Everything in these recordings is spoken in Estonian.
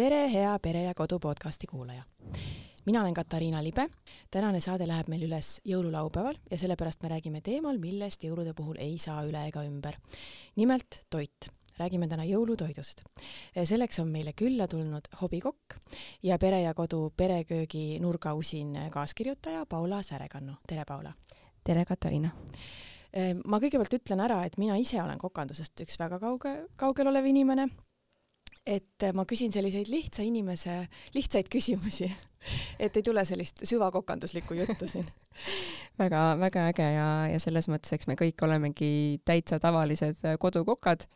tere, hea Pere ja Kodu podcasti kuulaja! mina olen Katariina Libe. tänane saade läheb meil üles jõululaupäeval ja sellepärast me räägime teemal, millest jõulude puhul ei saa üle ega ümber. nimelt toit. räägime täna jõulutoidust. selleks on meile külla tulnud hobikokk ja Pere ja Kodu pereköögi nurgausin kaaskirjutaja Paula Särekannu. tere, Paula! tere, Katariina! ma kõigepealt ütlen ära, et mina ise olen kokandusest üks väga kauge, kaugel olev inimene et ma küsin selliseid lihtsa inimese lihtsaid küsimusi, et ei tule sellist süvakokanduslikku juttu siin väga, väga äge ja, ja selles mõttes, eks me kõik olemegi täitsa tavalised kodukokad.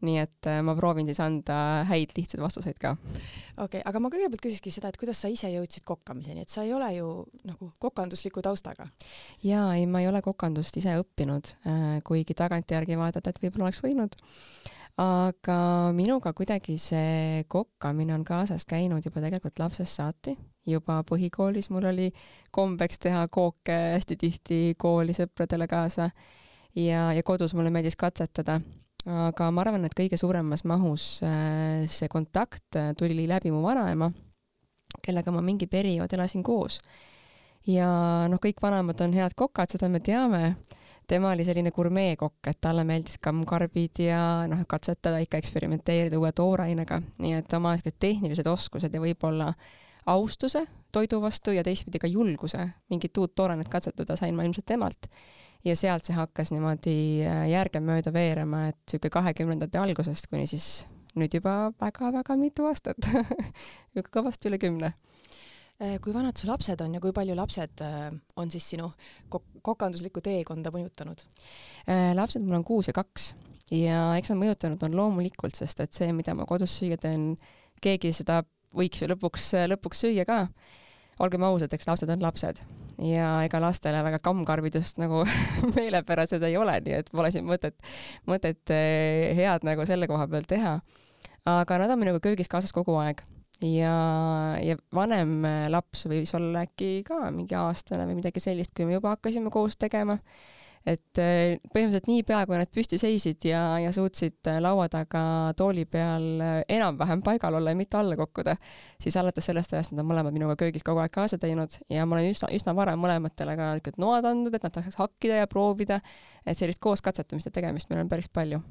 nii et äh, ma proovin siis anda häid lihtsaid vastuseid ka. okei okay,, aga ma kõigepealt küsikski seda, et kuidas sa ise jõudsid kokkamiseni, et sa ei ole ju nagu kokandusliku taustaga? jaa, ei, ma ei ole kokandust ise õppinud, äh, kuigi tagantjärgi vaadata, et võib-olla oleks võinud aga minuga kuidagi see kokkamine on kaasas käinud juba tegelikult lapsest saati. Juba põhikoolis mul oli kombeks teha kooke hästi tihti kooli sõpradele kaasa ja, ja kodus mulle meeldis katsetada. aga ma arvan, et kõige suuremas mahus äh, see kontakt äh, tuli läbi mu vanaema, kellega ma mingi periood elasin koos. ja noh, kõik vanemad on head kokad, seda me teame tema oli selline gurmeekokk, et talle meeldis kammkarbid ja noh, katsetada ikka eksperimenteerida uue toorainega, nii et oma tehnilised oskused ja võib-olla austuse toidu vastu ja teistpidi ka julguse mingit uut toorainet katsetada sain ma ilmselt temalt. ja sealt see hakkas niimoodi äh, järgemööda veerema, et niisugune kahekümnendate algusest kuni siis nüüd juba väga-väga mitu aastat kõvasti üle kümne Äh, kui vanad su lapsed on ja kui palju lapsed äh, on siis sinu kok-, kokanduslikku teekonda mõjutanud? Lapsed mul on kuus ja kaks ja eks nad mõjutanud on loomulikult, sest et see, mida ma kodus süüa teen, keegi seda võiks ju lõpuks, lõpuks süüa ka. olgem ausad, eks lapsed on lapsed ja ega lastele väga kammkarbidust nagu meelepärased ei ole, nii et pole siin mõtet, mõtet head nagu selle koha peal teha. aga nad on minuga köögis kaasas kogu aeg ja, ja vanem laps võis olla äkki ka mingi aastane või midagi sellist, kui me juba hakkasime koos tegema. Et eh, põhimõtteliselt niipea, kui nad püsti seisid ja, ja suutsid laua taga tooli peal enam-vähem paigal olla ja mitte alla kukkuda, siis alates sellest ajast nad on mõlemad minuga köögis kogu aeg kaasa teinud ja ma olen üsna, üsna vara mõlematele ka niisugused noad andnud, et nad tahaks hakkida ja proovida, et sellist koos katsetamist ja tegemist meil on päris palju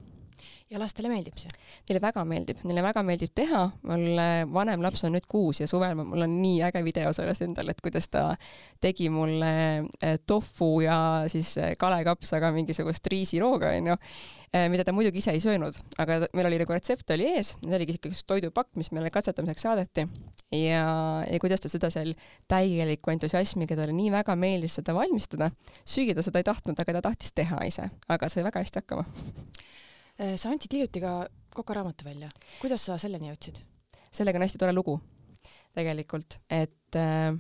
ja lastele meeldib see? Neile väga meeldib, neile väga meeldib teha, mul vanem laps on nüüd kuus ja suvel mul on nii äge video sellest endal, et kuidas ta tegi mulle eh, tofu ja siis eh, kalekapsaga mingisugust riisirooga, onju, eh, mida ta muidugi ise ei söönud, aga meil oli nagu retsept oli ees, see oligi siuke toidupakk, mis meile katsetamiseks saadeti. Ja, ja kuidas ta seda seal täieliku entusiasmiga, talle nii väga meeldis seda valmistada, süüa ta seda ei tahtnud, aga ta tahtis teha ise, aga sai väga hästi hakkama sa andsid hiljuti ka kokaraamatu välja, kuidas sa selleni jõudsid? sellega on hästi tore lugu tegelikult, et äh,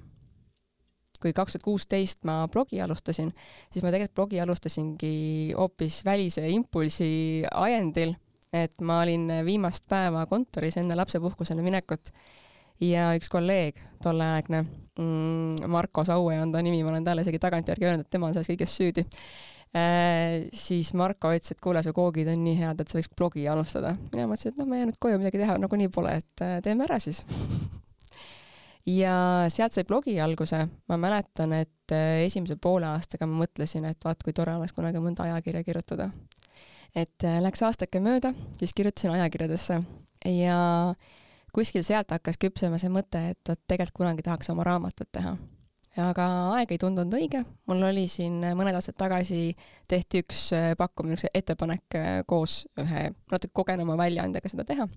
kui kaks tuhat kuusteist ma blogi alustasin, siis ma tegelikult blogi alustasingi hoopis välise impulsi ajendil, et ma olin viimast päeva kontoris enne lapsepuhkusele minekut ja üks kolleeg, tolleaegne mm, Marko Saue on ta nimi, ma olen talle isegi tagantjärgi öelnud, et tema on selles kõiges süüdi. Äh, siis Marko ütles, et kuule, su koogid on nii head, et sa võiks blogi alustada. mina mõtlesin, et noh, ma jään nüüd koju, midagi teha nagunii pole, et äh, teeme ära siis ja sealt sai blogi alguse, ma mäletan, et äh, esimese poole aastaga ma mõtlesin, et vaat kui tore oleks kunagi mõnda ajakirja kirjutada. et läks aastake mööda, siis kirjutasin ajakirjadesse ja kuskil sealt hakkas küpsema see mõte, et vot tegelikult kunagi tahaks oma raamatut teha aga aeg ei tundunud õige, mul oli siin mõned aastad tagasi tehti üks äh, pakkumine, üks ettepanek äh, koos ühe natuke kogenuma väljaandega seda teha.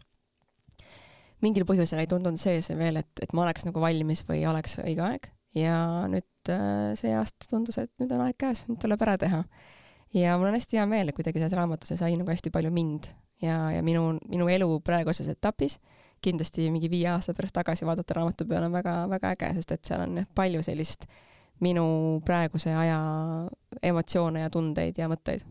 mingil põhjusel ei tundunud see see veel, et, et ma oleks nagu valmis või oleks õige aeg ja nüüd äh, see aasta tundus, et nüüd on aeg käes, nüüd tuleb ära teha. ja mul on hästi hea meel, et kuidagi selles raamatus sai nagu hästi palju mind ja, ja minu, minu elu praeguses etapis kindlasti mingi viie aasta pärast tagasi vaadata raamatu peale on väga, väga äge, sest et seal on palju sellist minu praeguse aja emotsioone ja tundeid ja mõtteid.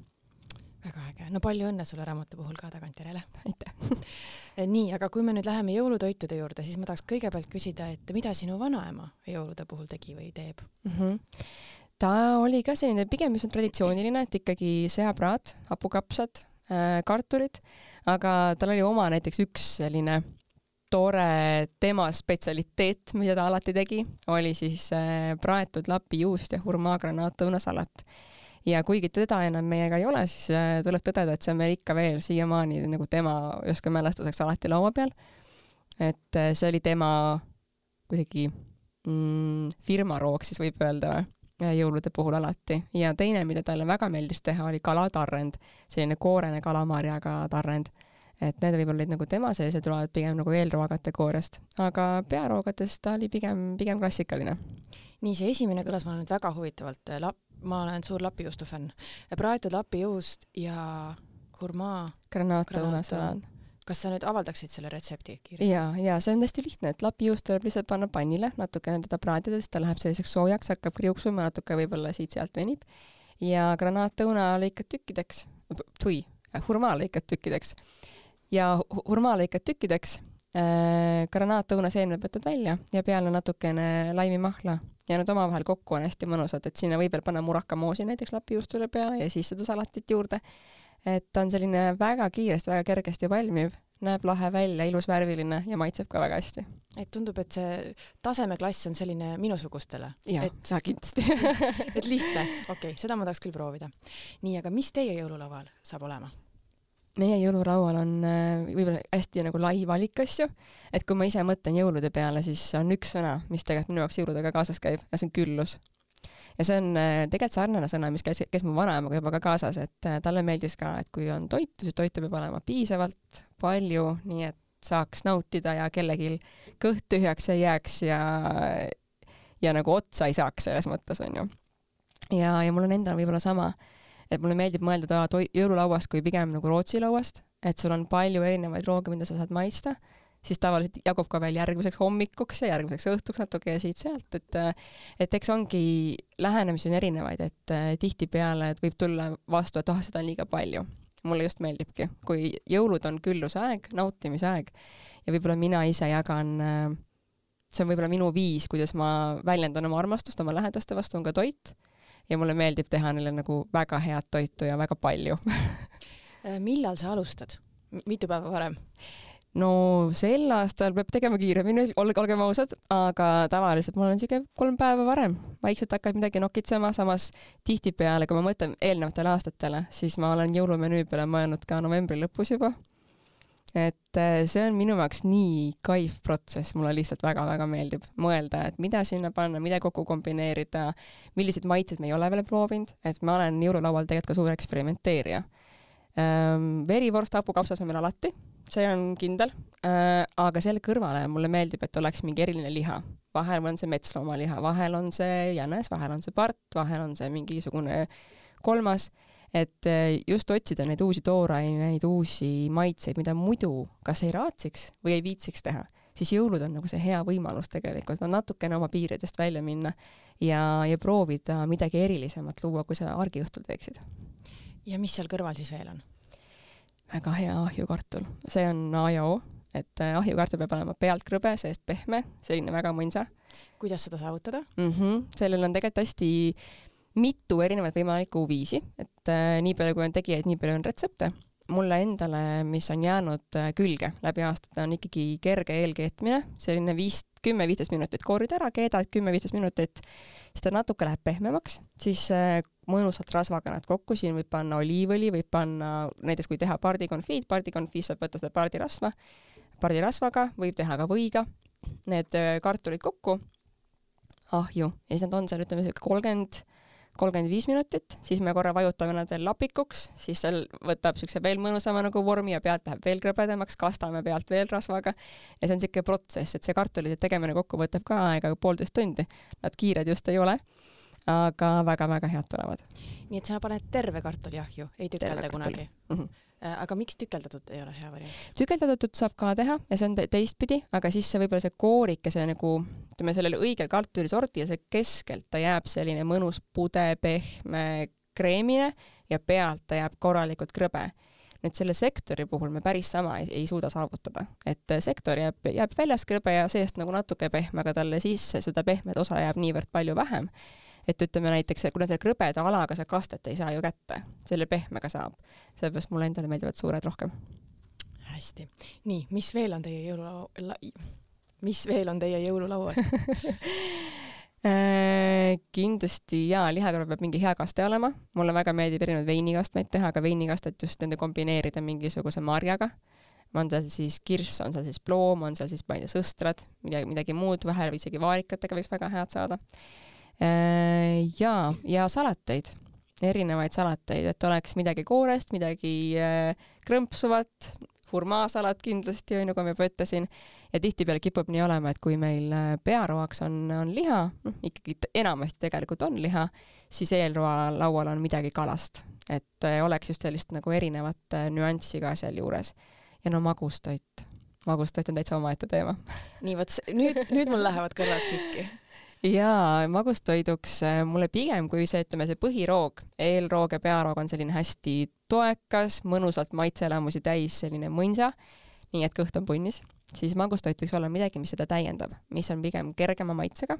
väga äge, no palju õnne sulle raamatu puhul ka tagantjärele. aitäh nii, aga kui me nüüd läheme jõulutoitude juurde, siis ma tahaks kõigepealt küsida, et mida sinu vanaema jõulude puhul tegi või teeb mm? -hmm. ta oli ka selline pigem üsna traditsiooniline, et ikkagi seapraad, hapukapsad äh,, kartulid, aga tal oli oma näiteks üks selline tore tema spetsialiteet, mida ta alati tegi, oli siis äh, praetud lapijuust ja hurmaagranaatõunasalat. ja kuigi teda enam meiega ei ole, siis äh, tuleb tõdeda, et see on meil ikka veel siiamaani nagu tema justkui mälestuseks alati laua peal. et äh, see oli tema kuidagi mm, firmaroog, siis võib öelda või jõulude puhul alati ja teine, mida talle väga meeldis teha, oli kalatarrend, selline koorene kalamarjaga tarrend et need võib-olla olid nagu tema sellised road pigem nagu eelroa kategooriast, aga pearoogadest ta oli pigem, pigem klassikaline. nii, see esimene kõlas mulle nüüd väga huvitavalt, lap-, ma olen suur lapijuustu fänn. praetud lapijuust ja hurmaa granaatõunasalan. kas sa nüüd avaldaksid selle retsepti kiiresti? ja, ja see on hästi lihtne, et lapijuust tuleb lihtsalt panna pannile, natukene teda praadida, siis ta läheb selliseks soojaks, hakkab kriuksuma, natuke võib-olla siit-sealt venib ja granaatõuna lõikad tükkideks, tui, hurmaa lõikad tükkideks ja hurmaa lõikad tükkideks äh,, granaatõunaseemned võtad välja ja peale natukene laimimahla ja need omavahel kokku on hästi mõnusad, et sinna võib veel panna murakamoosi näiteks lapijuustule peale ja siis seda salatit juurde. et ta on selline väga kiiresti, väga kergesti valmiv, näeb lahe välja, ilus värviline ja maitseb ka väga hästi. et tundub, et see tasemeklass on selline minusugustele. et kindlasti et lihtne, okei okay,, seda ma tahaks küll proovida. nii, aga mis teie jõululaual saab olema? Meie jõuluraual on äh, võib-olla hästi nagu lai valik asju, et kui ma ise mõtlen jõulude peale, siis on üks sõna, mis tegelikult minu jaoks jõuludega kaasas käib ja see on küllus. ja see on äh, tegelikult sarnane sõna, mis käis, käis mu vanaemaga juba ka kaasas, et äh, talle meeldis ka, et kui on toitu, siis toitu peab olema piisavalt palju, nii et saaks nautida ja kellelgi kõht tühjaks ei jääks ja ja nagu otsa ei saaks selles mõttes, on ju. ja, ja mul on endal võib-olla sama et mulle meeldib mõelda jõululauast kui pigem nagu Rootsi lauast, et sul on palju erinevaid rooge, mida sa saad maitsta, siis tavaliselt jagub ka veel järgmiseks hommikuks ja järgmiseks õhtuks natuke ja siit-sealt, et et eks ongi, lähenemisi on erinevaid, et tihtipeale, et võib tulla vastu, et ah oh,, seda on liiga palju. mulle just meeldibki, kui jõulud on küllusaeg, nautimisaeg ja võib-olla mina ise jagan see on võib-olla minu viis, kuidas ma väljendan oma armastust oma lähedaste vastu, on ka toit ja mulle meeldib teha neile nagu väga head toitu ja väga palju äh, millal sa alustad? mitu päeva varem? no sel aastal peab tegema kiiremini, olge, olgem ausad, aga tavaliselt ma olen siuke kolm päeva varem, vaikselt hakkad midagi nokitsema, samas tihtipeale, kui ma mõtlen eelnevatele aastatele, siis ma olen jõulumenüü peale mõelnud ka novembri lõpus juba et äh, see on minu jaoks nii kaif protsess, mulle lihtsalt väga-väga meeldib mõelda, et mida sinna panna, mida kokku kombineerida, milliseid maitseid me ei ole veel proovinud, et ma olen jõululaual tegelikult ka suur eksperimenteerija ähm,. verivorst hapukapsas on meil alati, see on kindel äh,, aga selle kõrvale mulle meeldib, et oleks mingi eriline liha. vahel on see metsloomaliha, vahel on see jänes, vahel on see part, vahel on see mingisugune kolmas et eh, just otsida neid uusi tooraineid, uusi maitseid, mida muidu kas ei raatsiks või ei viitsiks teha, siis jõulud on nagu see hea võimalus tegelikult natukene oma piiridest välja minna ja, ja proovida midagi erilisemat luua, kui sa argiõhtul teeksid. ja mis seal kõrval siis veel on? väga hea ahjukartul, see on A ja O, et eh, ahjukartul peab olema pealt krõbe, seest pehme, selline väga mõnsa. kuidas seda saavutada mm? -hmm. sellel on tegelikult hästi mitu erinevat võimalikku viisi, et äh, nii palju, kui on tegijaid, nii palju on retsepte. mulle endale, mis on jäänud äh, külge läbi aastate, on ikkagi kerge eelkeetmine, selline viis, kümme-viisteist minutit koorid ära, keedad kümme-viisteist minutit, siis ta natuke läheb pehmemaks, siis äh, mõnusalt rasvaga nad kokku, siin võib panna oliivõli, võib panna näiteks kui teha pardikonfiit, pardikonfiis saab võtta seda pardirasva, pardirasvaga, võib teha ka võiga, need kartulid kokku, ahju. Ja siis nad on seal ütleme siuke kolmkümmend kolmkümmend viis minutit, siis me korra vajutame nad veel lapikuks, siis seal võtab niisuguse veel mõnusama nagu vormi ja pealt läheb veel krõbedamaks, kastame pealt veel rasvaga ja see on niisugune protsess, et see kartulite tegemine kokku võtab ka aega poolteist tundi. Nad kiired just ei ole, aga väga-väga head tulevad. nii et sa paned terve kartuli ahju, ei tükelda kunagi mm? -hmm aga miks tükeldatud ei ole hea variant? tükeldatud saab ka teha ja see on teistpidi, aga siis see võib-olla see koorike, see nagu ütleme, sellele õigel kartulisordi ja see keskelt ta jääb selline mõnus pude, pehme, kreemine ja pealt ta jääb korralikult krõbe. nüüd selle sektori puhul me päris sama ei, ei suuda saavutada, et sektor jääb, jääb väljas krõbe ja seest nagu natuke pehme, aga talle sisse seda pehmet osa jääb niivõrd palju vähem, et ütleme näiteks, kuna selle krõbeda alaga sa kastet ei saa ju kätte, selle pehmega saab. sellepärast mulle endale meeldivad suured rohkem hästi, nii, mis veel on teie jõululaua, mis veel on teie jõululaual Äh, kindlasti jaa, lihakõrval peab mingi hea kaste olema, mulle väga meeldib erinevaid veinikastmeid teha, aga veinikastet just nende kombineerida mingisuguse marjaga. on seal siis kirss, on seal siis ploom, on seal siis, ma ei tea, sõstrad, midagi, midagi muud, vahel isegi vaarikatega võiks väga head saada. Jaa, ja salateid, erinevaid salateid, et oleks midagi koorest, midagi äh, krõmpsuvat, hurmaasalat kindlasti, on ju, nagu ma juba ütlesin ja tihtipeale kipub nii olema, et kui meil äh, pearoaks on, on liha, noh ikkagi enamasti tegelikult on liha, siis eelroa laual on midagi kalast, et äh, oleks just sellist nagu erinevat nüanssi ka sealjuures. ja no magustoit, magustoit on täitsa omaette teema. nii, vot nüüd, nüüd mul lähevad kõrvad kikki jaa, magustoiduks mulle pigem kui see, ütleme see põhiroog, eelroog ja pearoog on selline hästi toekas, mõnusalt maitseelamusi täis selline mõnsa, nii et kõht on punnis siis magustoit võiks olla midagi, mis seda täiendab, mis on pigem kergema maitsega,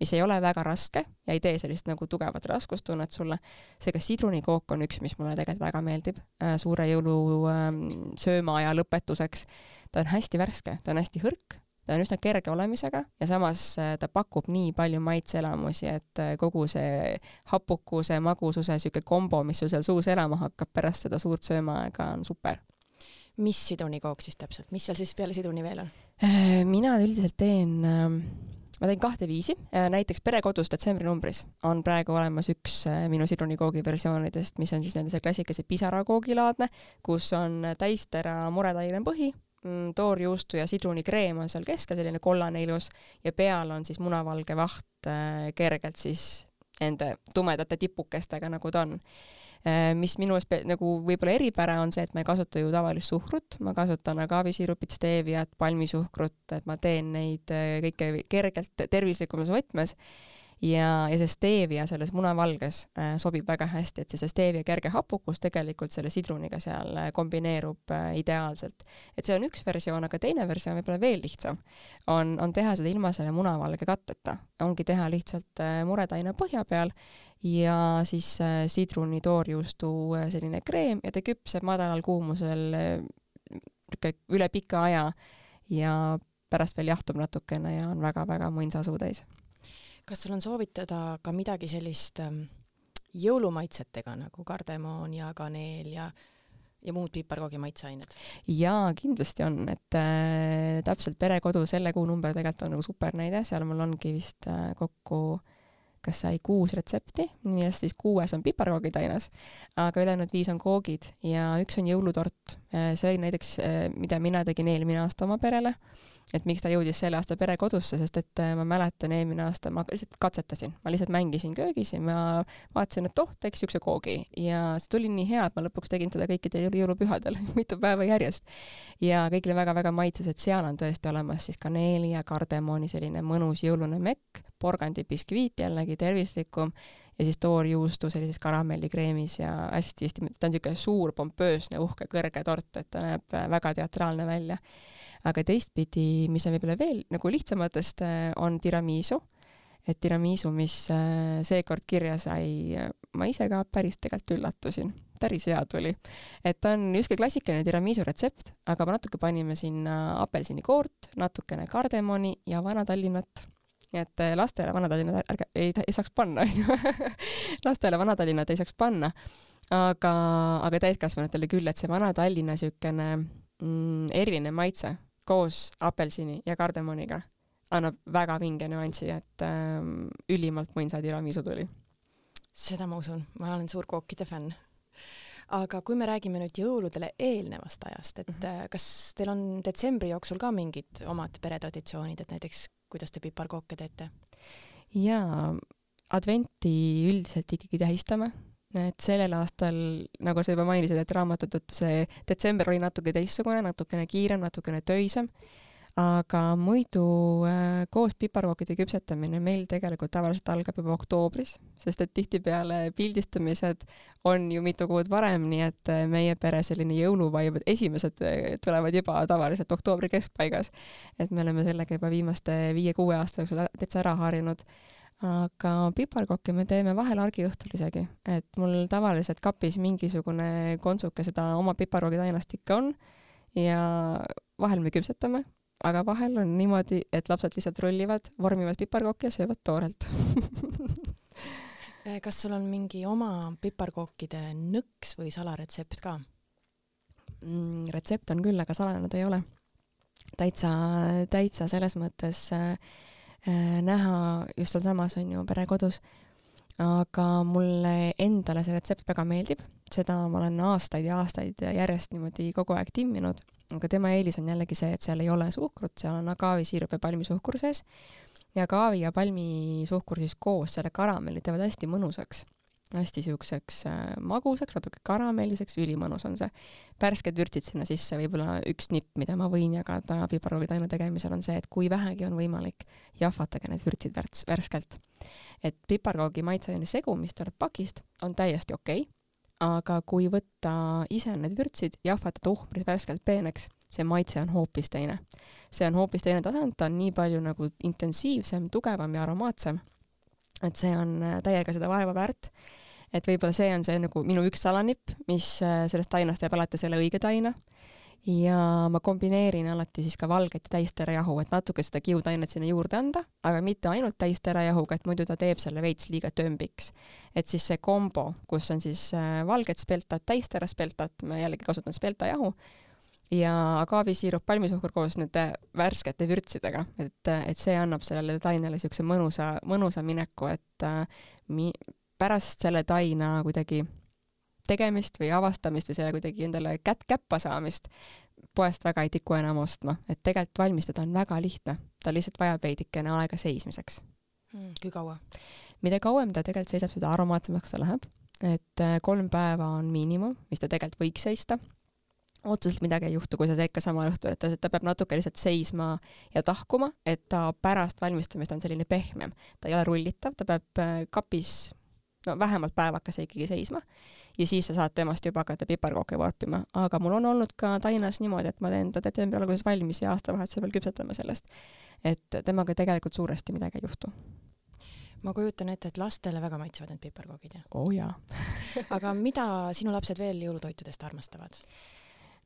mis ei ole väga raske ja ei tee sellist nagu tugevat raskustunnet sulle. seega sidrunikook on üks, mis mulle tegelikult väga meeldib äh, suure jõulusööma ähm, aja lõpetuseks. ta on hästi värske, ta on hästi hõrk, ta on üsna kerge olemisega ja samas äh, ta pakub nii palju maitseelamusi, et äh, kogu see hapukuse, magususe niisugune kombo, mis sul seal suus elama hakkab pärast seda suurt söömaaega, on super. Mis sidrunikook siis täpselt, mis seal siis peale sidruni veel on? Äh, mina üldiselt teen, ähm, ma teen kahte viisi, näiteks Perekodus detsembri numbris on praegu olemas üks minu sidrunikoogi versioonidest, mis on siis nende see klassikalise pisarakoogilaadne, kus on täistera muretaine põhi, toorjuustu ja sidrunikreem on seal keskel, selline kollane ilus, ja peal on siis munavalge vaht kergelt siis nende tumedate tipukestega, nagu ta on. Äh, mis minu arust nagu võib-olla eripära on see, et ma ei kasuta ju tavalist suhkrut, ma kasutan agaavisiirupit, steeviat, palmisuhkrut, et ma teen neid äh, kõike kergelt tervislikumas võtmes ja, ja see steevia selles munavalges äh, sobib väga hästi, et see, steevia kerge hapukus tegelikult selle sidruniga seal äh, kombineerub äh, ideaalselt. et see on üks versioon, aga teine versioon võib-olla veel lihtsam, on, on teha seda ilma selle munavalge katteta. ongi teha lihtsalt äh, muretaine põhja peal ja siis äh, sidruni toorjuustu äh, selline kreem ja ta küpseb madalal kuumusel äh, üle pika aja ja pärast veel jahtub natukene ja on väga-väga mõnsa suu täis. Kas sul on soovitada ka midagi sellist ähm, jõulumaitsetega nagu kardemoon ja kaneel ja ja muud piparkoogi maitseained? jaa, kindlasti on, et äh, täpselt Perekodu selle kuu number tegelikult on nagu supernäide, seal mul ongi vist äh, kokku äh, kas sai kuus retsepti, millest siis kuues on piparkoogid aines, aga ülejäänud viis on koogid ja üks on jõulutort. see oli näiteks, mida mina tegin eelmine aasta oma perele, et miks ta jõudis selle aasta perekodusse, sest et ma mäletan eelmine aasta, ma lihtsalt katsetasin, ma lihtsalt mängisin köögis ja ma vaatasin, et oh, teeks siukse koogi ja see tuli nii hea, et ma lõpuks tegin seda kõikidel jõulupühadel mitu päeva järjest. ja kõigile väga-väga maitses, et seal on tõesti olemas siis kaneeli ja kardemoni selline mõnus jõulune mekk, porgandibiskviit jällegi tervislikum ja siis toorjuustu sellises karamellikreemis ja hästi-hästi, ta on niisugune suur pompöösne uhke kõrge tort, et ta näeb väga teatraalne välja. Aga teistpidi, mis on võib-olla veel nagu lihtsamatest, on tiramisu. et tiramisu, mis äh, seekord kirja sai, ma ise ka päris tegelikult üllatusin, päris hea tuli. et ta on niisugune klassikaline tiramisu retsept, aga natuke panime sinna apelsinikoort, natukene kardemoni ja Vana-Tallinnat nii et lastele Vana-Tallinna ärge, ei, ei saaks panna, onju. lastele Vana-Tallinnat ei saaks panna, aga, aga täiskasvanutele küll, et see Vana-Tallinna siukene mm, eriline maitse koos apelsini ja kardemoniga annab väga vinge nüansi, et ähm, ülimalt mõnsa tiramisu tuli. seda ma usun, ma olen suur kookide fänn aga kui me räägime nüüd jõuludele eelnevast ajast, et mm -hmm. kas teil on detsembri jooksul ka mingid omad peretraditsioonid, et näiteks kuidas te piparkooke teete? jaa, adventi üldiselt ikkagi tähistame, et sellel aastal, nagu sa juba mainisid, et raamatute tõttu see detsember oli natuke teistsugune, natukene kiirem, natukene töisem aga muidu äh, koos piparkookide küpsetamine meil tegelikult tavaliselt algab juba oktoobris, sest et tihtipeale pildistamised on ju mitu kuud varem, nii et äh, meie pere selline jõuluvaib, esimesed äh, tulevad juba tavaliselt oktoobri keskpaigas. et me oleme sellega juba viimaste viie-kuue aasta jooksul täitsa ära harjunud. Aga piparkokki me teeme vahel argiõhtul isegi, et mul tavaliselt kapis mingisugune kontsuke seda oma piparkoogitainast ikka on ja vahel me küpsetame, aga vahel on niimoodi, et lapsed lihtsalt rullivad, vormivad piparkooki ja söövad toorelt kas sul on mingi oma piparkookide nõks või salaretsept ka mm,? retsept on küll, aga salajane ta ei ole. täitsa, täitsa selles mõttes äh, näha just sealsamas on ju perekodus. aga mulle endale see retsept väga meeldib, seda ma olen aastaid ja aastaid järjest niimoodi kogu aeg timminud, aga tema eelis on jällegi see, et seal ei ole suhkrut, seal on agaavisiirup ja palmisuhkur sees. Ja kaavi ja palmisuhkur siis koos selle karamelli teevad hästi mõnusaks, hästi siukseks äh, magusaks, natuke karamelliseks, ülimõnus on see. värsked vürtsid sinna sisse, võib-olla üks nipp, mida ma võin jagada piparroolitaina tegemisel, on see, et kui vähegi on võimalik, jahvatage need vürtsid värts, värskelt. et piparkoogi maitseaine segu, mis tuleb pakist, on täiesti okei okay,, aga kui võtta ise need vürtsid, jahvatada uhmris värskelt peeneks, see maitse on hoopis teine. see on hoopis teine tasand, ta on nii palju nagu intensiivsem, tugevam ja aromaatsem. et see on äh, täiega seda vaeva väärt. Et võib-olla see on see nagu minu üks salanipp, mis äh, sellest tainast teeb alati selle õige taina ja ma kombineerin alati siis ka valget ja täisterajahu, et natuke seda kiudainet sinna juurde anda, aga mitte ainult täisterajahuga, et muidu ta teeb selle veits liiga tömbiks. et siis see kombo, kus on siis äh, valget speltat, täistera speltat, ma jällegi kasutan speltajahu, ja agaavisiirup, palmisuhkur koos nende värskete vürtsidega, et, et see annab sellele tainele niisuguse mõnusa, mõnusa mineku, et äh, mi-, pärast selle taina kuidagi tegemist või avastamist või selle kuidagi endale kätt käppa saamist poest väga ei tiku enam ostma, et tegelikult valmistada on väga lihtne, ta lihtsalt vajab veidikene aega seismiseks mm,. kui kaua? mida kauem ta tegelikult seisab, seda aromaatsemaks ta läheb, et äh, kolm päeva on miinimum, mis ta tegelikult võiks seista otseselt midagi ei juhtu, kui sa teed ka samal õhtul, et ta, ta peab natuke lihtsalt seisma ja tahkuma, et ta pärast valmistamist on selline pehmem. ta ei ole rullitav, ta peab äh, kapis no vähemalt päevakese ikkagi seisma ja siis sa saad temast juba hakata piparkooke vorpima, aga mul on olnud ka tainas niimoodi, et ma teen ta detsembri alguses valmis ja aastavahetusel veel küpsetame sellest. et temaga tegelikult suuresti midagi ei juhtu ma kujutan ette, et lastele väga maitsevad need piparkoogid, jah? oo oh, jaa aga mida sinu lapsed veel jõulutoitudest armastavad?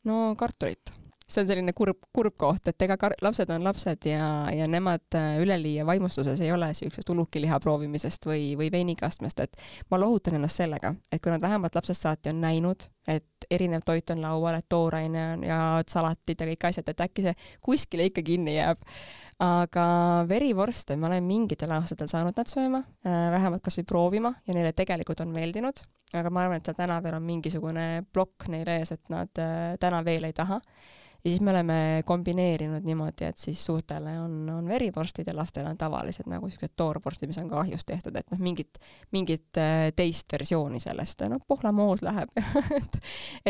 no kartulit. See on selline kurb, kurb koht, et ega kar-, lapsed on lapsed ja, ja nemad äh, üleliia vaimustuses ei ole siuksest ulukiliha proovimisest või, või veinikastmest, et ma lohutan ennast sellega, et kui nad vähemalt lapsest saati on näinud, et erinev toit on laual, et tooraine on ja salatid ja kõik asjad, et äkki see kuskile ikka kinni jääb. Aga verivorste ma olen mingitel aastatel saanud nad sööma, äh, vähemalt kasvõi proovima ja neile tegelikult on meeldinud, aga ma arvan, et seal täna veel on mingisugune plokk neil ees, et nad äh, täna veel ei taha ja siis me oleme kombineerinud niimoodi, et siis suurtele on, on verivorstid ja lastele on tavalised nagu siuksed toorvorstid, mis on ka ahjust tehtud, et noh, mingit, mingit äh, teist versiooni sellest, noh, pohlamoos läheb et,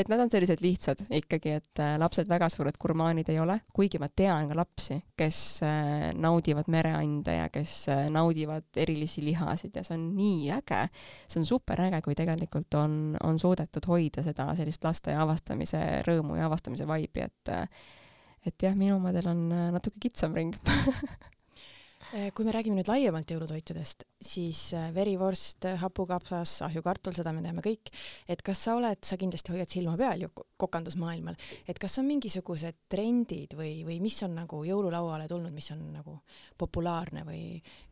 et nad on sellised lihtsad ikkagi, et äh, lapsed väga suured gurmaanid ei ole, kuigi ma tean ka lapsi, kes äh, naudivad mereande ja kes naudivad erilisi lihasid ja see on nii äge. see on super äge, kui tegelikult on, on suudetud hoida seda sellist laste avastamise rõõmu ja avastamise vaibi, et et jah, minu omadel on äh, natuke kitsam ring äh, kui me räägime nüüd laiemalt jõulutoitudest, siis äh, verivorst, hapukapsas, ahjukartul, seda me teame kõik, et kas sa oled, sa kindlasti hoiad silma peal ju kokandusmaailmal, et kas on mingisugused trendid või, või mis on nagu jõululauale tulnud, mis on nagu populaarne või,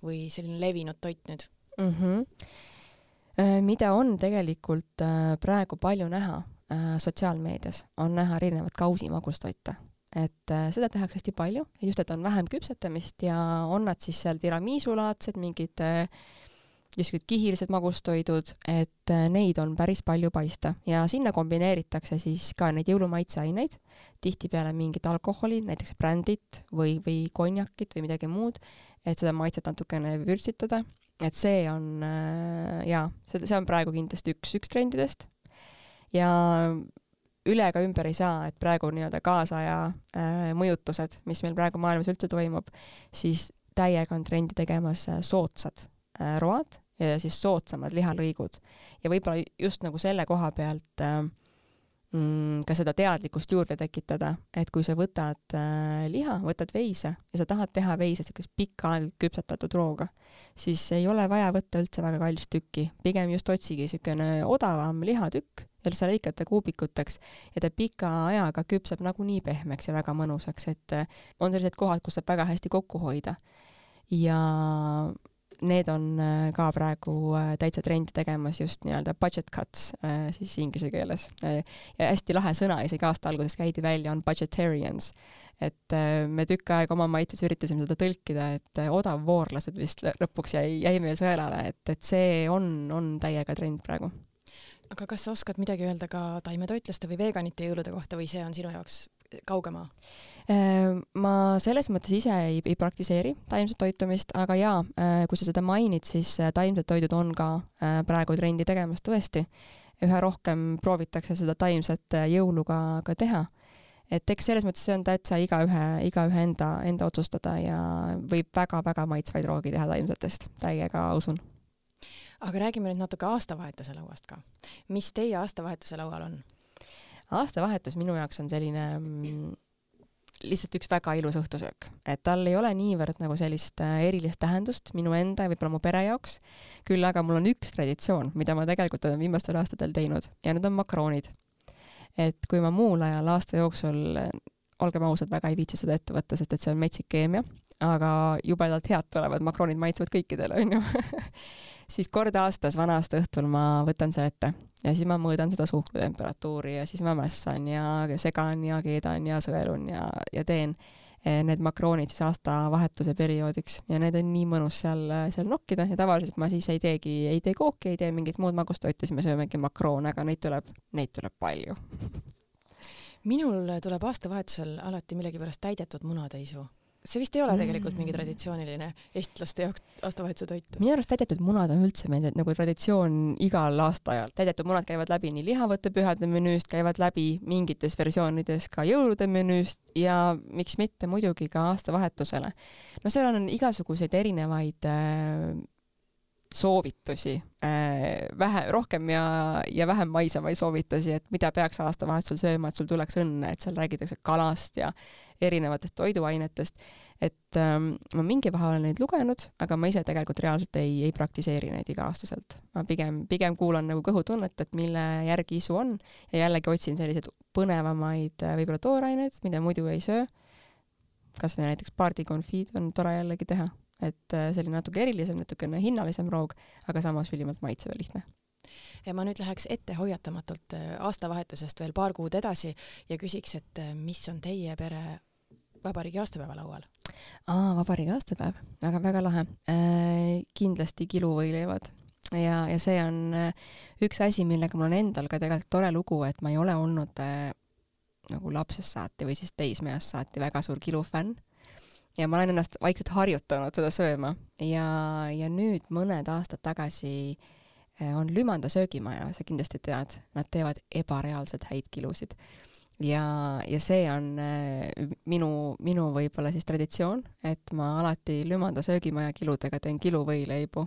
või selline levinud toit nüüd mm? -hmm. mida on tegelikult praegu palju näha Äh, sotsiaalmeedias on näha erinevat kausimagustoite, et äh, seda tehakse hästi palju, just et on vähem küpsetamist ja on nad siis seal tiramiisulaadsed, mingid äh, justkui kihilised magustoidud, et neid on päris palju paista. Ja sinna kombineeritakse siis ka neid jõulumaitseaineid, tihtipeale mingit alkoholi, näiteks brändit või, või konjakit või midagi muud, et seda maitset natukene vürtsitada, et see on jaa, see, see on praegu kindlasti üks, üks trendidest ja üle ega ümber ei saa, et praegu nii-öelda kaasaja äh, mõjutused, mis meil praegu maailmas üldse toimub, siis täiega on trendi tegemas äh, soodsad äh, road ja siis soodsamad lihalõigud. ja võib-olla just nagu selle koha pealt äh, ka seda teadlikkust juurde tekitada, et kui sa võtad äh, liha, võtad veise ja sa tahad teha veise niisuguse pikka aega küpsetatud rooga, siis ei ole vaja võtta üldse väga kallist tükki, pigem just otsigi niisugune odavam lihatükk ja sa lõikad ta kuubikuteks ja ta pika ajaga küpseb nagunii pehmeks ja väga mõnusaks, et äh, on sellised kohad, kus saab väga hästi kokku hoida. ja need on äh, ka praegu äh, täitsa trendi tegemas just nii-öelda budget cuts äh, siis inglise keeles. ja hästi lahe sõna isegi aasta alguses käidi välja, on budgetarians. et me tükk aega oma maitses üritasime seda tõlkida, et odavvoorlased vist lõpuks jäi, jäi meil sõelale, et, et see on, on täiega trend praegu. aga kas sa oskad midagi öelda ka taimetoitlaste või veganite jõulude kohta või see on sinu jaoks kaugema? Äh, ma selles mõttes ise ei, ei praktiseeri taimset toitumist, aga jaa, äh, kui sa seda mainid, siis äh, taimsed toidud on ka praegu trendi tegemas tõesti. üha rohkem proovitakse seda taimset jõuluga ka teha. et eks selles mõttes see on täitsa igaühe, igaühe enda, enda otsustada ja võib väga-väga maitsvaid roogi teha taimsetest, täiega usun aga räägime nüüd natuke aastavahetuse lauast ka. mis teie aastavahetuse laual on? Aastavahetus minu jaoks on selline mm, lihtsalt üks väga ilus õhtusöök, et tal ei ole niivõrd nagu sellist äh, erilist tähendust minu enda ja võib-olla mu pere jaoks, küll aga mul on üks traditsioon, mida ma tegelikult olen viimastel aastatel teinud ja need on makroonid. et kui ma muul ajal aasta jooksul, olgem ausad, väga ei viitsi seda ette võtta, sest et see on metsik keemia, aga jubedalt head tulevad, makroonid maitsevad kõikidele, onju siis kord aastas, vana-aasta õhtul ma võtan selle ette ja siis ma mõõdan seda suhkrutemperatuuri ja siis ma mässan ja segan ja keedan ja sõelun ja, ja teen eh, need makroonid siis aastavahetuse perioodiks. Ja need on nii mõnus seal, seal nokkida ja tavaliselt ma siis ei teegi, ei tee kooki, ei tee mingit muud magustoitu, siis me söömegi makroone, aga neid tuleb, neid tuleb palju. Minul tuleb aastavahetusel alati millegipärast täidetud munatäisu see vist ei ole tegelikult mingi mm. traditsiooniline eestlaste jaoks aastavahetuse toit. minu arust täidetud munad on üldse meil nagu traditsioon igal aastaajal. täidetud munad käivad läbi nii lihavõttepühade menüüst, käivad läbi mingites versioonides ka jõulude menüüst ja miks mitte muidugi ka aastavahetusele. no seal on igasuguseid erinevaid äh, soovitusi äh,, vähe, rohkem ja, ja vähem maisemaid soovitusi, et mida peaks aastavahetusel sööma, et sul tuleks õnne, et seal räägitakse kalast ja erinevatest toiduainetest, et ähm, ma mingi vahe olen neid lugenud, aga ma ise tegelikult reaalselt ei, ei praktiseeri neid iga-aastaselt. ma pigem, pigem kuulan nagu kõhutunnet, et mille järgi isu on ja jällegi otsin selliseid põnevamaid äh, võib-olla tooraineid, mida muidu ei söö. kas või näiteks pardikonfiid on tore jällegi teha, et äh, selline natuke erilisem, natukene hinnalisem roog, aga samas ülimalt maitsev ja lihtne ma nüüd läheks ette hoiatamatult äh, aastavahetusest veel paar kuud edasi ja küsiks, et mis on teie pere vabariigi aastapäeva laual? aa, vabariigi aastapäev väga,, väga-väga lahe äh,. kindlasti kiluvõileivad ja, ja see on äh, üks asi, millega mul on endal ka tegelikult tore lugu, et ma ei ole olnud äh, nagu lapsest saati või siis teismeest saati väga suur kilufänn. ja ma olen ennast vaikselt harjutanud seda sööma ja, ja nüüd mõned aastad tagasi äh, on Lümanda söögimaja, sa kindlasti tead, nad teevad ebareaalselt häid kilusid. Ja, ja see on äh, minu, minu võib-olla siis traditsioon, et ma alati Lümanda söögimaja kiludega teen kiluvõileibu.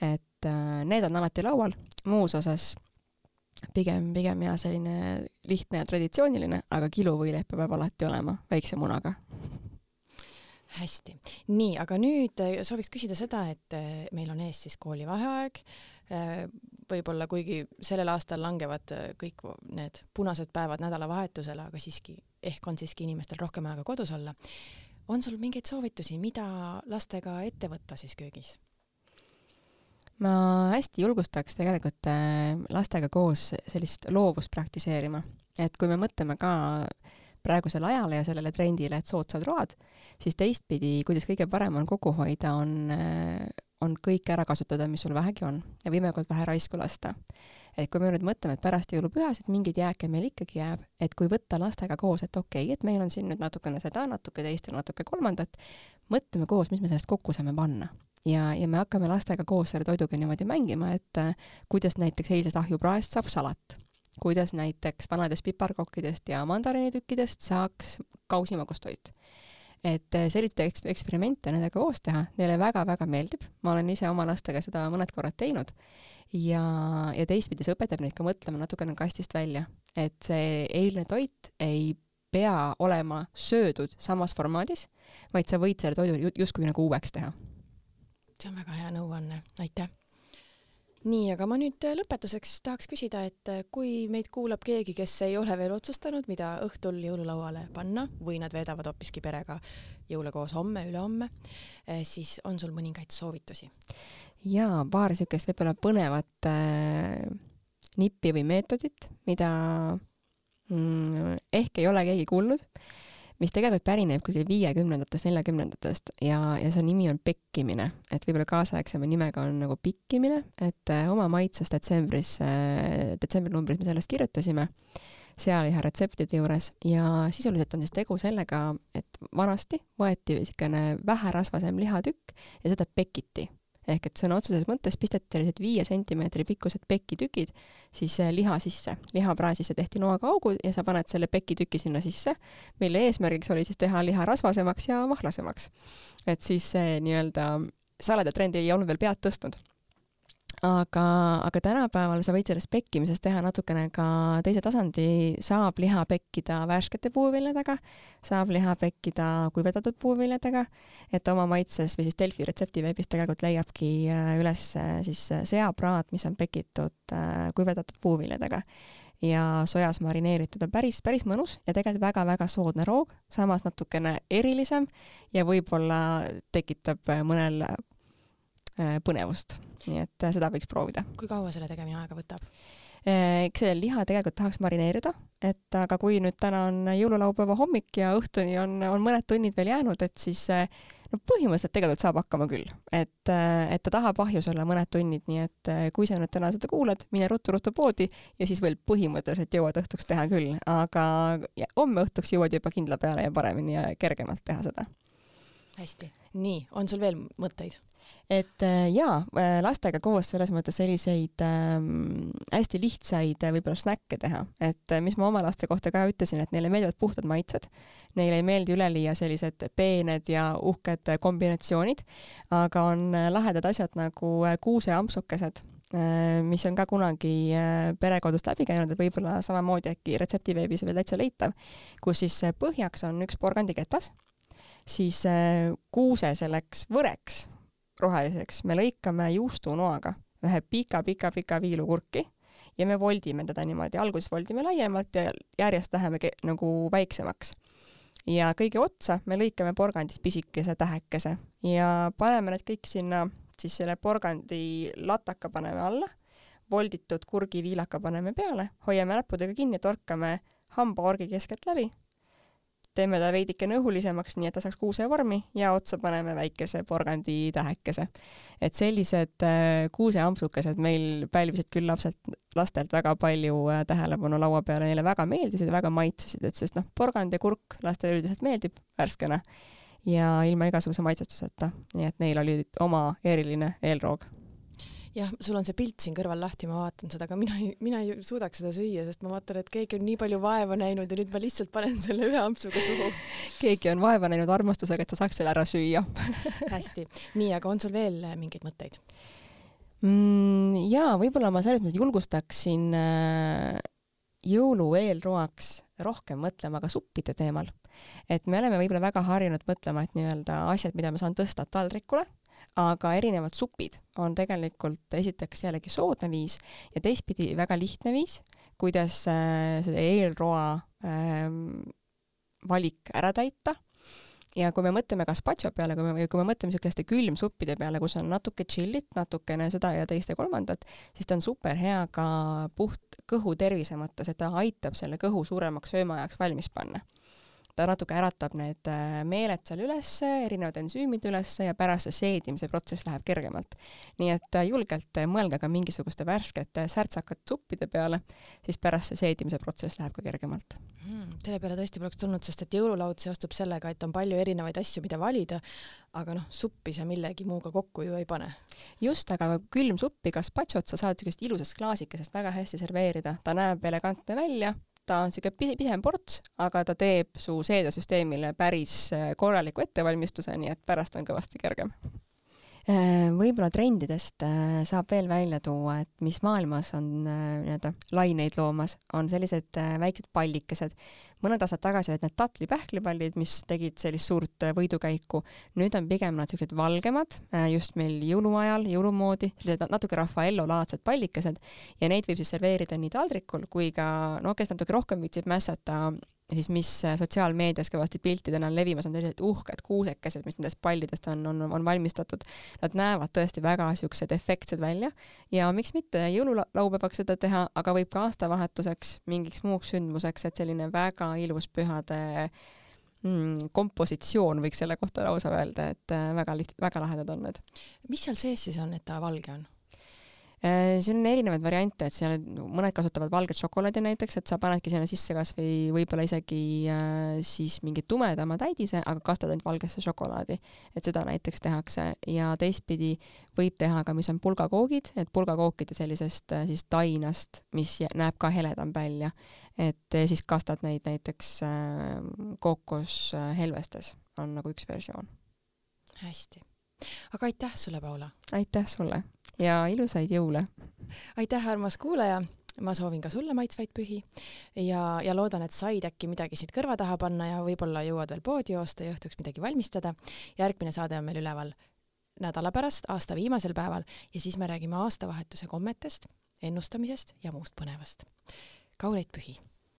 et äh, need on alati laual, muus osas pigem, pigem jah, selline lihtne ja traditsiooniline, aga kiluvõileib peab alati olema väikse munaga. Hästi, nii, aga nüüd sooviks küsida seda, et meil on ees siis koolivaheaeg võib-olla kuigi sellel aastal langevad äh, kõik need punased päevad nädalavahetusele, aga siiski ehk on siiski inimestel rohkem aega kodus olla. on sul mingeid soovitusi, mida lastega ette võtta siis köögis? ma hästi julgustaks tegelikult äh, lastega koos sellist loovust praktiseerima, et kui me mõtleme ka praegusele ajale ja sellele trendile, et soodsad road, siis teistpidi, kuidas kõige parem on kokku hoida, on on kõik ära kasutada, mis sul vähegi on ja võimalikult vähe raisku lasta. et kui me nüüd mõtleme, et pärast jõulupühasid mingeid jääke meil ikkagi jääb, et kui võtta lastega koos, et okei okay,, et meil on siin nüüd natukene seda, natuke teist ja natuke kolmandat, mõtleme koos, mis me sellest kokku saame panna. Ja, ja me hakkame lastega koos selle toiduga niimoodi mängima, et äh, kuidas näiteks eilsest ahjupraest saab salat, kuidas näiteks vanadest piparkokkidest ja mandariinitükkidest saaks kausimagustoit et äh, selliseid eks-, eksperimente nendega koos teha, neile väga-väga meeldib, ma olen ise oma lastega seda mõned korrad teinud. Ja, ja teistpidi see õpetab neid ka mõtlema natukene kastist välja, et see eilne toit ei pea olema söödud samas formaadis, vaid sa võid selle toidu justkui nagu uueks teha. see on väga hea nõuanne, aitäh nii, aga ma nüüd äh, lõpetuseks tahaks küsida, et äh, kui meid kuulab keegi, kes ei ole veel otsustanud, mida õhtul jõululauale panna või nad veedavad hoopiski perega jõule koos homme, ülehomme, äh, siis on sul mõningaid soovitusi? jaa, paar niisugust võib-olla põnevat äh, nippi või meetodit, mida mm, ehk ei ole keegi kuulnud mis tegelikult pärineb kuskil viiekümnendatest, neljakümnendatest ja, ja see nimi on pekkimine, et võib-olla kaasaegsema nimega on nagu pikkimine, et äh, oma maitses detsembris äh,, detsembri numbris me sellest kirjutasime. Sealiha retseptide juures ja sisuliselt on siis tegu sellega, et vanasti võeti niisugune väherasvasem lihatükk ja seda pekiti ehk et sõna otseses mõttes pisteti sellised viie sentimeetri pikkused pekitükid siis liha sisse, lihaprae sisse tehti noaga augud ja sa paned selle pekitüki sinna sisse, mille eesmärgiks oli siis teha liha rasvasemaks ja mahlasemaks. et siis see nii-öelda saladatrend ei olnud veel pead tõstnud aga, aga tänapäeval sa võid sellest pekkimisest teha natukene ka teise tasandi, saab liha pekkida värskete puuviljadega, saab liha pekkida kuivatatud puuviljadega, et oma maitses või siis Delfi retsepti veebis tegelikult leiabki äh, üles äh, siis äh, seapraad, mis on pekitud kuivatatud puuviljadega ja sojas marineeritud on päris, päris mõnus ja tegelikult väga-väga soodne roog, samas natukene erilisem ja võib-olla tekitab mõnel põnevust nii et äh, seda võiks proovida. kui kaua selle tegemine aega võtab? Äh, eks see liha tegelikult tahaks marineerida, et aga kui nüüd täna on jõululaupäeva hommik ja õhtuni on, on mõned tunnid veel jäänud, et siis äh, no põhimõtteliselt tegelikult saab hakkama küll, et, et ta tahab ahjus olla mõned tunnid, nii et kui sa nüüd täna seda kuulad, mine ruttu-ruttu poodi ja siis veel põhimõtteliselt jõuad õhtuks teha küll, aga homme õhtuks jõuad juba kindla peale ja paremini ja kergemalt teha seda. hästi, nii, on sul veel mõtteid? et äh, jaa, äh, lastega koos selles mõttes selliseid ähm, hästi lihtsaid äh, võib-olla snäkke teha, et mis ma oma laste kohta ka ütlesin, et neile meeldivad puhtad maitsed, neile ei meeldi üleliia sellised peened ja uhked kombinatsioonid, aga on lahedad asjad nagu kuuseampsukesed mis on ka kunagi perekodust läbi käinud, et võib-olla samamoodi äkki retseptiveebis veel täitsa leitav, kus siis põhjaks on üks porgandiketas, siis kuuse selleks võreks roheliseks, me lõikame juustunoaga ühe pika-pika-pika viilukurki ja me voldime teda niimoodi, alguses voldime laiemalt ja järjest läheme nagu väiksemaks. ja kõige otsa me lõikame porgandist pisikese tähekese ja paneme need kõik sinna, siis selle porgandi lataka paneme alla, volditud kurgiviilaka paneme peale, hoiame näppudega kinni, torkame hambaorgi keskelt läbi teeme ta veidikene õhulisemaks, nii et ta saaks kuusevormi ja otsa paneme väikese porgandi tähekese. et sellised äh, kuuseampsukesed meil pälvisid küll lapselt, lastelt väga palju äh, tähelepanu laua peale, neile väga meeldisid ja väga maitsesid, et sest noh, porgand ja kurk lastele üldiselt meeldib värskena ja ilma igasuguse maitsestuseta, nii et neil oli oma eriline eelroog jah, sul on see pilt siin kõrval lahti, ma vaatan seda, aga mina ei, mina ei suudaks seda süüa, sest ma vaatan, et keegi on nii palju vaeva näinud ja nüüd ma lihtsalt panen selle ühe ampsuga suhu. keegi on vaeva näinud armastusega, et sa saaks selle ära süüa hästi, nii, aga on sul veel mingeid mõtteid mm,? jaa, võib-olla ma selles mõttes julgustaksin äh, jõulu eelroaks rohkem mõtlema ka suppide teemal. et me oleme võib-olla väga harjunud mõtlema, et nii-öelda asjad, mida ma saan tõsta taldrikule, aga erinevad supid on tegelikult esiteks jällegi soodne viis ja teistpidi väga lihtne viis, kuidas äh, seda eelroa ähm, valik ära täita. Ja kui me mõtleme gazpacho peale, kui me, kui me mõtleme niisuguste külmsuppide peale, kus on natuke tšillit, natukene seda ja teist ja kolmandat, siis ta on super hea ka puht kõhu tervise mõttes, et ta aitab selle kõhu suuremaks söömaajaks valmis panna ta natuke äratab need äh, meeled seal ülesse, erinevad ensüümid ülesse ja pärast see seedimise protsess läheb kergemalt. nii et äh, julgelt äh, mõelge ka mingisuguste värskete särtsakate suppide peale, siis pärast see seedimise protsess läheb ka kergemalt hmm,. selle peale tõesti poleks tulnud, sest et jõululaud seostub sellega, et on palju erinevaid asju, mida valida, aga noh, suppi sa millegi muuga kokku ju ei pane. just, aga külmsuppi, gazpachot sa saad niisugusest ilusast klaasikesest väga hästi serveerida, ta näeb elegantne välja ta on niisugune pise, pisem ports, aga ta teeb su seedesüsteemile päris äh, korraliku ettevalmistuse, nii et pärast on kõvasti kergem Äh, võib-olla trendidest äh, saab veel välja tuua, et mis maailmas on nii-öelda laineid loomas, on sellised väiksed pallikesed. Mõned aastad tagasi olid need tatli-pähklipallid, mis tegid sellist suurt võidukäiku. nüüd on pigem nad siuksed valgemad, just meil jõuluajal, jõulumoodi, sellised natuke Raffaello-laadsed pallikesed ja neid võib siis serveerida nii taldrikul kui ka no kes natuke rohkem viitsib mässata siis mis äh, sotsiaalmeedias kõvasti piltidena on levimas, on sellised uhked kuusekesed, mis nendest pallidest on, on, on valmistatud. Nad näevad tõesti väga siuksed efektsed välja ja miks mitte jõululaupäevaks seda teha, aga võib ka aastavahetuseks, mingiks muuks sündmuseks, et selline väga ilus pühade mm, kompositsioon võiks selle kohta lausa öelda, et äh, väga liht-, väga lahedad on need. mis seal sees siis on, et ta valge on? Äh, siin on erinevaid variante, et seal mõned kasutavad valget šokolaadi näiteks, et sa panedki sinna sisse kasvõi võib-olla isegi äh, siis mingi tumedama täidise, aga kastad ainult valgesse šokolaadi. et seda näiteks tehakse ja teistpidi võib teha ka, mis on pulgakoogid, et pulgakookide sellisest äh, siis tainast, mis näeb ka heledam välja, et siis kastad neid näiteks kookoshelvestes, on nagu üks versioon. hästi aga aitäh sulle, Paula! aitäh sulle ja ilusaid jõule! aitäh, armas kuulaja! ma soovin ka sulle maitsvaid pühi ja, ja loodan, et said äkki midagi siit kõrva taha panna ja võib-olla jõuad veel poodi joosta ja õhtuks midagi valmistada. järgmine saade on meil üleval nädala pärast, aasta viimasel päeval ja siis me räägime aastavahetuse kommetest, ennustamisest ja muust põnevast. kauneid pühi!